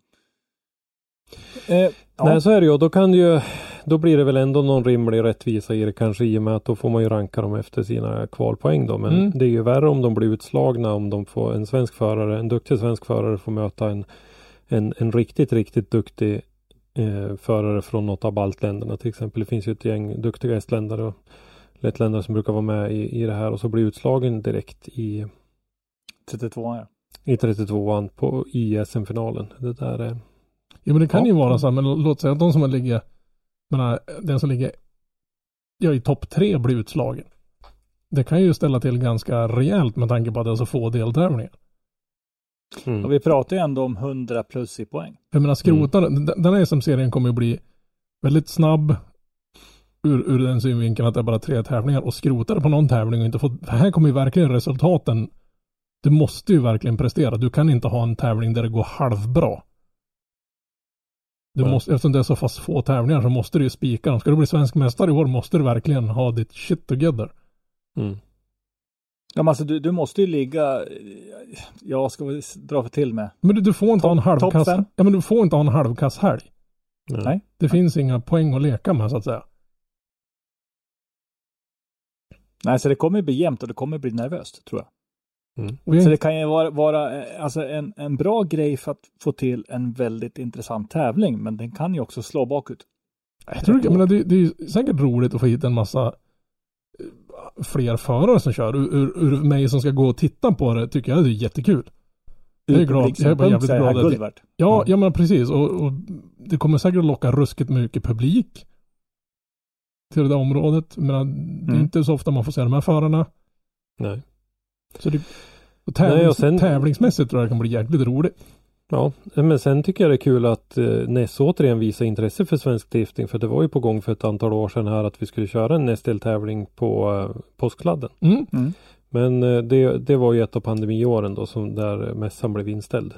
Eh, ja. Nej, så är det ju. Då kan det ju, då blir det väl ändå någon rimlig rättvisa i det kanske i och med att då får man ju ranka dem efter sina kvalpoäng då. Men Mm. det är ju värre om de blir utslagna om de får en svensk förare, en duktig svensk förare får möta en, en, en riktigt, riktigt duktig eh, förare från något av baltländerna till exempel. Det finns ju ett gäng duktiga estländare och lettländare som brukar vara med i, i det här och så blir utslagen direkt i, 32 ja. i 32an på i SM-finalen. Det där är Ja men det kan Ja. ju vara så här, men låt säga att de som ligger, menar, den som ligger ja, i topp tre blir utslagen. Det kan ju ställa till ganska rejält med tanke på att det är så få deltävlingar. mm. Och vi pratar ju ändå om 100 plus i poäng. Jag menar skrotare, den- den här SM-serien kommer ju bli väldigt snabb ur, ur den synvinkeln att det är bara tre tävlingar och skrotare på någon tävling och inte få, för här kommer ju verkligen resultaten, du måste ju verkligen prestera. Du kan inte ha en tävling där det går halvbra. Du Nej. måste, eftersom det är så fast få tävlingar så måste du ju spika dem. Ska du bli svensk mästare i år måste du verkligen ha ditt shit together. Mm. Ja, men alltså du, du måste ju ligga, ja, ska vi dra för till med? Men du, du får inte Topp- ha en halvkass, ja men du får inte ha en halvkass helg. Nej. Nej. Det finns inga poäng att leka med så att säga. Nej, så det kommer bli jämnt och det kommer bli nervöst, tror jag. Jag, Så det kan ju vara, vara eh, alltså en, en bra grej för att få till en väldigt intressant tävling, men den kan ju också slå bakut. Jag tror, jag menar, det, det är ju säkert roligt att få hit en massa eh, fler förare som kör. Ur, ur, ur mig som ska gå och titta på det tycker jag det är jättekul. Jag är glad. Jag är bara jävligt det glad att värt. Ja, ja men precis. Och, och det kommer säkert att locka ruskigt mycket publik till det där området. Men det är Mm. inte så ofta man får se de här förarna. Nej. Så det, och tävlings, Nej, och sen- tävlingsmässigt tror jag det kan bli jäkligt roligt. Ja, men sen tycker jag det är kul att eh, NES återigen visar intresse för svensk drifting. För det var ju på gång för ett antal år sedan här att vi skulle köra en NES-deltävling på eh, påskladden. Mm. Mm. Men eh, det, det var ju ett av pandemiåren då som där mässan blev inställd.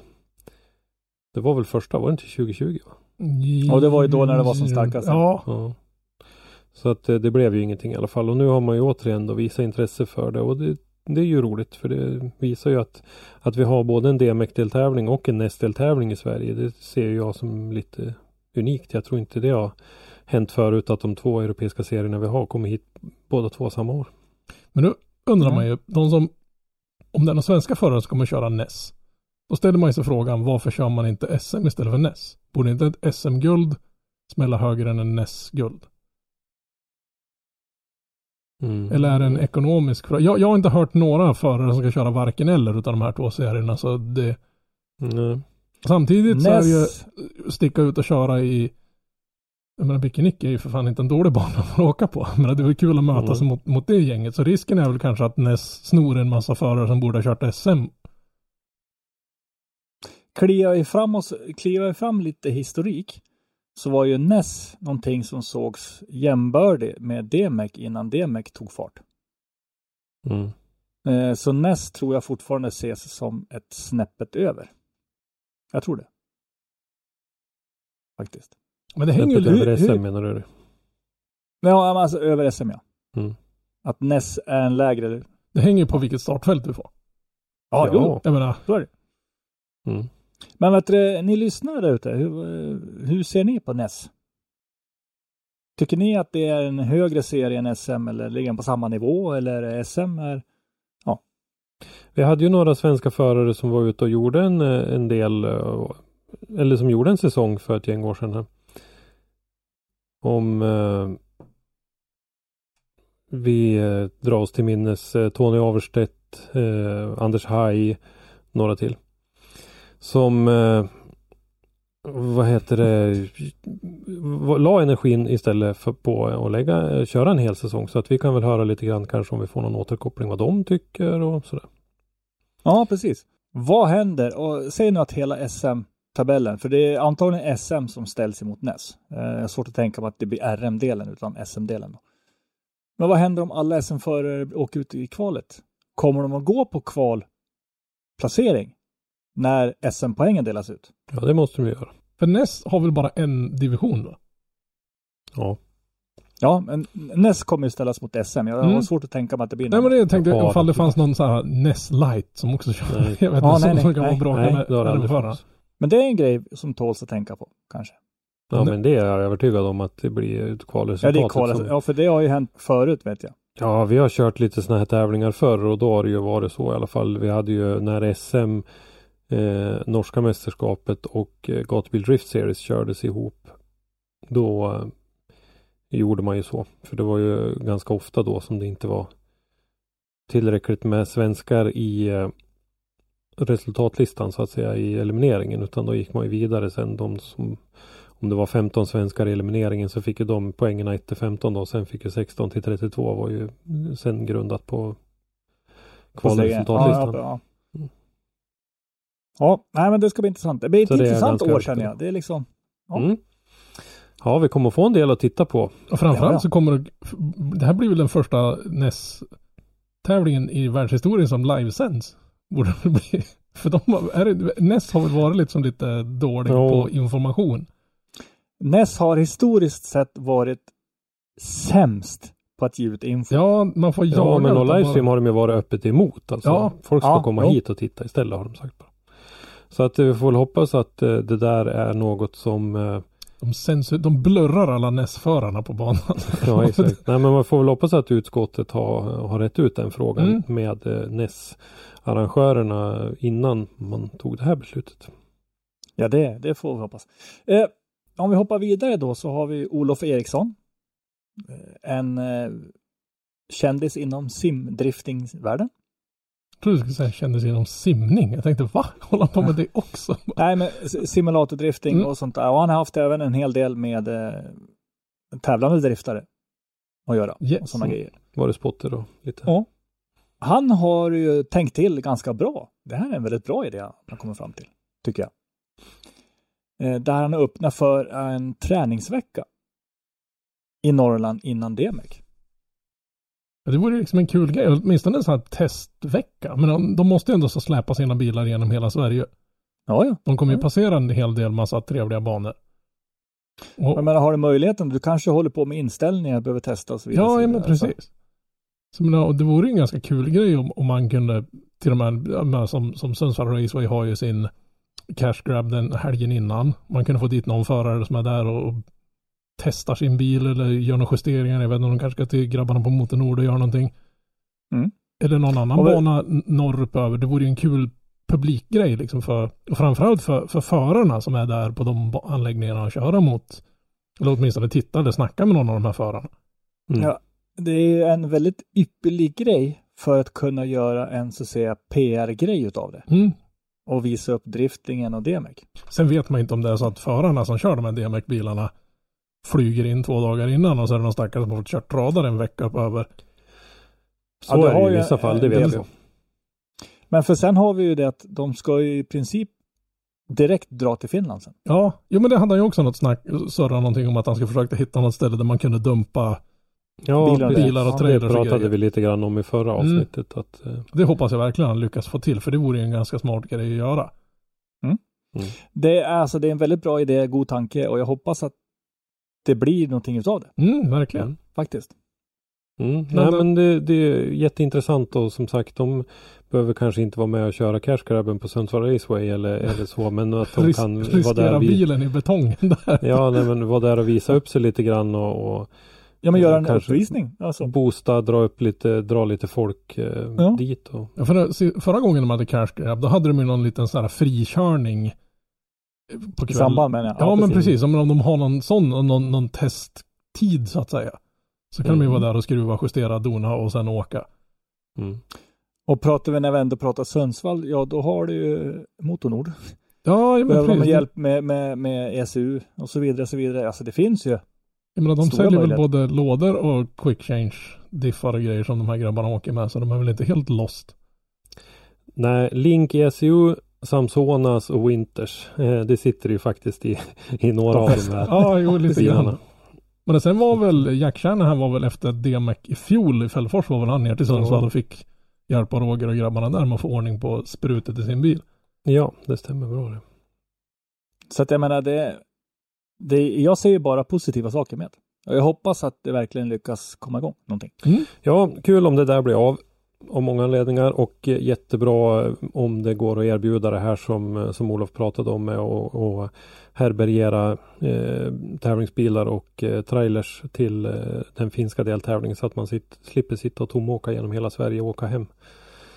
Det var väl första, var det inte 2020? Va? Ja, det var ju då när det var som starkast. Ja, Ja. Så att eh, det blev ju ingenting i alla fall. Och nu har man ju återigen då visat intresse för det. Och det, det är ju roligt för det visar ju att, att vi har både en DMEC-deltävling och en NES-deltävling i Sverige. Det ser jag som lite unikt. Jag tror inte det har hänt förut att de två europeiska serierna vi har kommer hit båda två samma år. Men nu undrar Mm. man ju, de som, om det är några svenska förare som kommer köra NES, då ställer man ju sig frågan varför kör man inte SM istället för NES? Borde inte ett SM-guld smälla högre än en NES-guld? Mm. Eller är det en ekonomisk fråga? Jag, jag har inte hört några förare som ska köra varken eller utav de här två serierna, så det, Nej. samtidigt så är det ju Näs, sticka ut och köra i jag menar Bikinick är ju för fan inte en dålig bana att åka på. Men det är väl kul att mötas Mm. mot, mot det gänget. Så risken är väl kanske att NES snor en massa förare som borde ha kört SM. kliar vi fram, oss, kliar vi fram lite historik så var ju NES någonting som sågs jämbördig med DMEC innan DMEC tog fart. Mm. Eh, Så NES tror jag fortfarande ses som ett snäppet över. Jag tror det. Faktiskt. Men det hänger ju över. SM hur- menar du? Ja, men alltså över SM ja. Mm. Att NES är en lägre... Det hänger ju på vilket startfält du får. Ja, Ja. jo. Jag menar, Så är det. Mm. Men vet du, ni lyssnare där ute, hur, hur ser ni på NES? Tycker ni att det är en högre serie än SM eller ligger den på samma nivå eller SM är... Ja, Vi hade ju några svenska förare som var ute och gjorde en, en del eller som gjorde en säsong för ett gäng år sedan. Här. Om eh, vi eh, drar oss till minnes eh, Tony Averstedt, eh, Anders Haj, några till. Som eh, vad heter det, la energin istället för på att lägga, eh, köra en hel säsong. Så att vi kan väl höra lite grann kanske om vi får någon återkoppling vad de tycker och sådär. Ja, precis. Vad händer? Och säg nu att hela SM-tabellen, för det är antagligen SM som ställs emot NES. Eh, Jag har svårt att tänka mig att det blir RM-delen utan SM-delen. Men vad händer om alla SM-förare åker ut i kvalet? Kommer de att gå på kvalplacering när SM-poängen delas ut? Ja, det måste de göra. För NES har väl bara en division då? Ja, Ja, men NES kommer ju ställas mot SM. Jag har Mm. svårt att tänka mig att det blir Nej någon. men det jag tänkte Ja, ifall det det- fanns någon sån här NES Light som också kör. Nej. [laughs] Jag vet Ja, inte, nej, som, som nej, kan vara nej, bra nej, med det har det aldrig förare. funnits. Men det är en grej som tåls att tänka på, kanske. Ja, men det är jag övertygad om att det blir ett kvalresultat. Ja, det är kvalet. som- Ja, för det har ju hänt förut, vet jag. Ja, vi har kört lite sådana här tävlingar förr och då har det ju varit så i alla fall. Vi hade ju när SM, eh, norska mästerskapet och eh, Gatubil Drift Series kördes ihop. Då eh, gjorde man ju så. För det var ju ganska ofta då som det inte var tillräckligt med svenskar i eh, resultatlistan så att säga i elimineringen. Utan då gick man ju vidare sen de som om det var 15 svenskar i elimineringen så fick ju de poängen 1 till 15 då. Sen fick ju 16 till 32 var ju sen grundat på kvalresultatlistan. Ja, ja, ja. nej men det ska bli intressant. Det blir ett intressant år känner jag. Det är liksom, Ja. Mm. Ja, vi kommer få en del att titta på. Och framförallt Ja, ja. så kommer det, det här blir väl den första NES-tävlingen i världshistorien som livesänds. Borde det bli. [laughs] För de har, är det, NES har väl varit liksom lite dålig Ja. på information. NES har historiskt sett varit sämst på att ge ut info. Ja, man får jaga. Ja, men och livestream bara- har de ju varit öppet emot. Alltså, Ja. folk ska Ja, komma jo. hit och titta istället har de sagt. Bara. Så att eh, vi får väl hoppas att eh, det där är något som eh, De, censur, de blurrar alla NES-förarna på banan. [laughs] Ja, exakt. [laughs] Nej, men man får väl hoppas att utskottet har, har rätt ut den frågan Mm. med eh, NES-arrangörerna innan man tog det här beslutet. Ja, det, det får vi hoppas. Eh, om vi hoppar vidare då så har vi Olof Eriksson. En eh, kändis inom simdriftingvärlden. Jag trodde du skulle säga kändes inom simning. Jag tänkte va? [laughs] Håller han på med det också? [laughs] Nej, men simulatordrifting Mm. och sånt där. Och han har haft även en hel del med eh, tävlande driftare att göra. Yes. Och sådana grejer. Var det spotter och lite? Ja. Han har ju tänkt till ganska bra. Det här är en väldigt bra idé han kommer fram till, tycker jag. Eh, Där han öppnar för en träningsvecka i Norrland innan DMEC. Det vore liksom en kul grej, åtminstone en sån här testvecka. Men de, de måste ju ändå så släpa sina bilar genom hela Sverige. Ja, ja. De kommer ju passera en hel del massa trevliga banor. Och, Jag menar, har du möjligheten, du kanske håller på med inställningar, behöver testa och så vidare. så ja, ja, men vidare. Så- precis. Så, men, och det vore ju en ganska kul grej om, om man kunde, till och med som, som Sundsvall Raceway har ju sin cash grab den helgen innan. Man kunde få dit någon förare som är där och testar sin bil eller gör några justeringar. Jag vet inte de kanske ska till grabbarna på Motornord och göra någonting. Mm. Eller någon annan Och vi- bana n- norrut över. Det vore ju en kul publikgrej liksom för, och framförallt för, för förarna som är där på de anläggningarna och köra mot, eller åtminstone titta eller snacka med någon av de här förarna. Mm. Ja. Det är ju en väldigt ypperlig grej för att kunna göra en så att säga PR-grej utav det. Mm. Och visa upp driftingen och DMEC. Sen vet man inte om det är så att förarna som kör de här DMEC-bilarna flyger in två dagar innan och så är det någon stackare som har fått kört radar en vecka upp över. Så Ja, det är det i vissa fall, det vet del vi. så. Men för sen har vi ju det att de ska ju i princip direkt dra till Finland sen. Ja, jo men det hade han ju också något snack, surra någonting om att han ska försöka hitta något ställe där man kunde dumpa. Ja, Bilar bilar och det trailers och pratade grejer. vi lite grann om i förra Mm. avsnittet. Att, eh, Det hoppas jag verkligen han lyckas få till för det vore ju en ganska smart grej att göra. Det är alltså det är en väldigt bra idé, god tanke och jag hoppas att det blir någonting utav det Mm, verkligen. Mm. faktiskt. Mm. Nej men det, det är jätteintressant och som sagt de behöver kanske inte vara med och köra Cash Grabben på Sundsvall Raceway eller, eller så men att de Ris- kan vara där, vi, bilen i betongen [laughs] där. ja, nej, men vara där och visa upp sig lite grann och, och Ja, men göra en uppvisning. Alltså. boosta, dra upp lite, dra lite folk eh, Ja. dit och Ja, för, se, förra gången de hade cash grab, då hade de ju någon liten sån här frikörning. På I kväll. samband med det. Ja, men precis. Om de har någon sån, någon, någon testtid så att säga. Så kan de ju Mm. vara där och skruva, justera, dona och sen åka. mm. Och pratar vi när vi ändå pratar Sundsvall, ja då har du ju Motornord. Ja, ja, men Behöver de precis. hjälp med, med, med ECU och så vidare. Så vidare. Alltså det finns ju. Jag menar, de Stora säljer väl möjligheter. både lådor och quick change diffar och grejer som de här grabbarna åker med. Så de är väl inte helt lost. Nej, Link, ECU, Samsonas och Winters. Eh, det sitter ju faktiskt i, i några De av de här Ja, jo, lite grann. Men sen var väl Jackkärna här var väl efter DMEC i fjol i Fällfors var väl han ner till Sundsvall och fick hjälp av Roger och grabbarna där med att få ordning på sprutet i sin bil. Ja, det stämmer bra det. Så att jag menar det, det. Jag ser ju bara positiva saker med det. Och jag hoppas att det verkligen lyckas komma igång någonting. Ja, kul om det där blir av. Av många anledningar och eh, jättebra eh, om det går att erbjuda det här som, eh, som Olof pratade om med och, och härbärgera eh, tävlingsbilar och eh, trailers till eh, den finska deltävlingen så att man sitt, slipper sitta och tomåka genom hela Sverige och åka hem.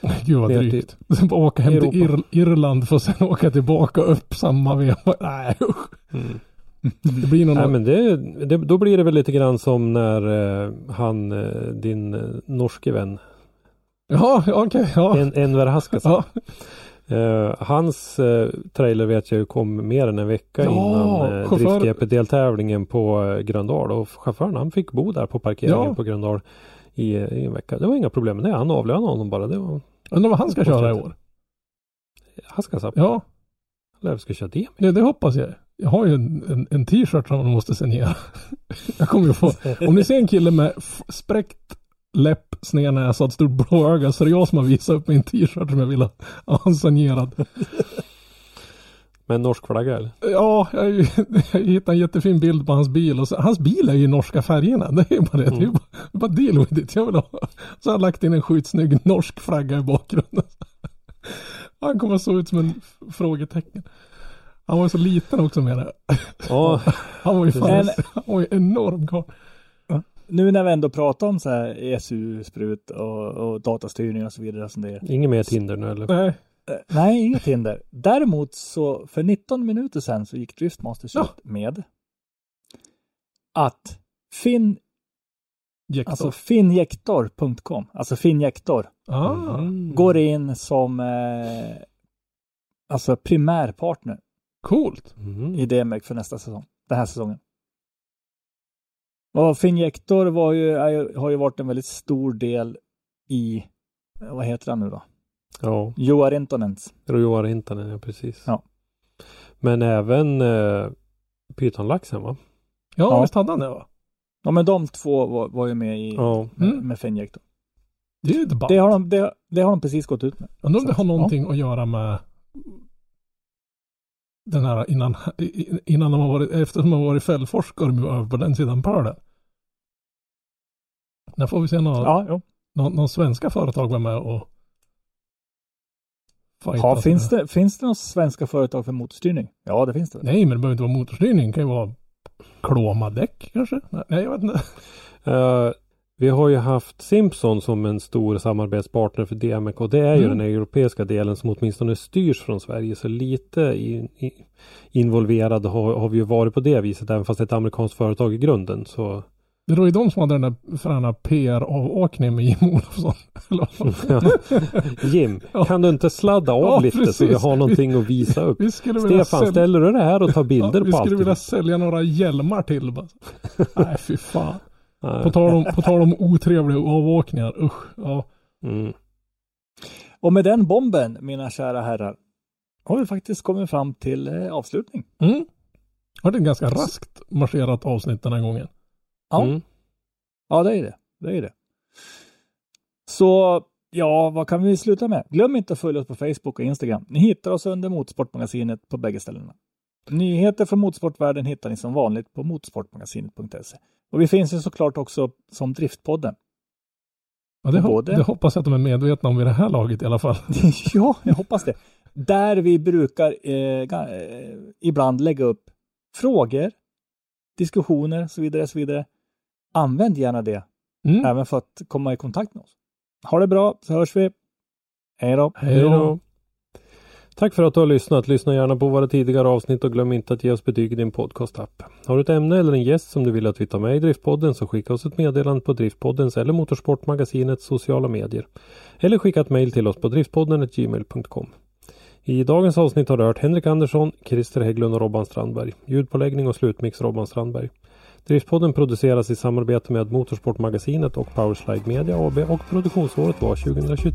[laughs] Gud vad till drygt. [laughs] Bara åka hem till Europa. Ir- Irland för att sen [laughs] åka tillbaka upp samma veva. Nej usch. Mm. Det blir nog Nej, men det, det, då blir det väl lite grann som när eh, han, din norske vän, Ja, ja, okej. ja. en, Enver Haskasson. ja. Eh, hans eh, trailer vet jag ju kom mer än en vecka Ja, innan eh, chaufför- drift-GP-deltävlingen på Gröndal och chauffören han fick bo där på parkeringen Ja. på Gröndal i, i en vecka. Det var inga problem med det. Han avlönade honom bara. Det var Undrar vad han ska köra i år. Haskasson. Ja, Eller ska köra det. det, det hoppas jag. Jag har ju en, en, en t-shirt som man måste signera. [laughs] Jag kommer ju få. [laughs] Om ni ser en kille med spräckt läpp, sned näsa och ett stort blå öga så är det jag som har visat upp min t-shirt som jag vill ha signerad. Med en norsk flagga eller? Ja, jag, jag hittade en jättefin bild på hans bil och så, hans bil är ju i norska färgerna. Det är ju bara det. Det är bara, bara deal with it. Jag vill ha. Så har jag lagt in en skitsnygg norsk flagga i bakgrunden. Han kommer så ut som en frågetecken. Han var ju så liten också med det. Ja, Han var ju fan, han var ju enorm karl. Nu när vi ändå pratar om så här ESU-sprut och, och datastyrning och så vidare. Som det är. inget mer Tinder nu eller? Nej, Eh, Nej, inget hinder. Däremot så för 19 minuter sedan så gick Driftmasters Ja. ut med att Fin, Jektor. alltså finjektor.com, alltså Finjektor, ah, Mm. går in som eh, alltså primärpartner coolt. Mm. i DMEC för nästa säsong, den här säsongen. Och Finjektor var ju, är, har ju varit en väldigt stor del i, vad heter han nu då? Ja, Joar Intonens. Rojoar Hintanen, ja precis. Ja. Men även eh, pytonlaxen va? Ja, Ja. visst hade han det va? Ja men de två var, var ju med i, Ja. med, Mm. med Finjektor. Det är ju Det har, de, det, det har de precis gått ut med. Undrar om det har någonting att göra med den här innan, innan de har varit, eftersom de har varit fällforskare över på den sidan pölen. När får vi se någon, Ja, jo. någon, någon svenska företag vara med och Ja, finns, det, finns det några svenska företag för motorstyrning? Ja, det finns det. Nej, men det behöver inte vara motorstyrning. Det kan ju vara klomadäck kanske? Nej, jag vet inte. [laughs] Eh, vi har ju haft Simpson som en stor samarbetspartner för och det är ju Mm. den europeiska delen som åtminstone styrs från Sverige. Så lite i, i, involverade har, har vi ju varit på det viset även fast det är ett amerikanskt företag i grunden. Så Det var ju de som hade den där fräna PR-avåkningen med Jim Olofsson. [laughs] Jim, Ja. kan du inte sladda av Ja, lite så precis. vi har någonting att visa upp? Vi skulle vilja Stefan, sälja- ställer du det här och tar bilder ja, vi på skulle allt? vilja sälja några hjälmar till. Bara. [laughs] Nej, fy fan. Nej. På tal, om, på tal om otrevliga avåkningar. Usch. Ja. Mm. Och med den bomben, mina kära herrar, har vi faktiskt kommit fram till eh, avslutning. Mm. Det är ett ganska raskt marscherat avsnitt den här gången. Ja, Mm. ja det är det. Det är det. Så ja, vad kan vi sluta med? Glöm inte att följa oss på Facebook och Instagram. Ni hittar oss under Motorsportmagasinet på bägge ställena. Nyheter från motorsportvärlden hittar ni som vanligt på motorsportmagasinet.se. Och vi finns ju såklart också som Driftpodden. Ja, det, hop- det hoppas jag att de är medvetna om vid det här laget i alla fall. [laughs] ja, jag hoppas det. Där vi brukar eh, eh, ibland lägga upp frågor, diskussioner så vidare, så vidare. Använd gärna det, Mm. även för att komma i kontakt med oss. Ha det bra, så hörs vi. Hej då! Hej då. Tack för att du har lyssnat. Lyssna gärna på våra tidigare avsnitt och glöm inte att ge oss betyg i din podcastapp. Har du ett ämne eller en gäst som du vill att vi tar med i Driftpodden så skicka oss ett meddelande på Driftpoddens eller Motorsportmagasinets sociala medier. Eller skicka ett mejl till oss på driftpodden.gmail.com. I dagens avsnitt har du hört Henrik Andersson, Christer Hägglund och Robban Strandberg. Ljudpåläggning och slutmix Robban Strandberg. Driftpodden produceras i samarbete med Motorsportmagasinet och Powerslide Media AB och produktionsåret var 2023.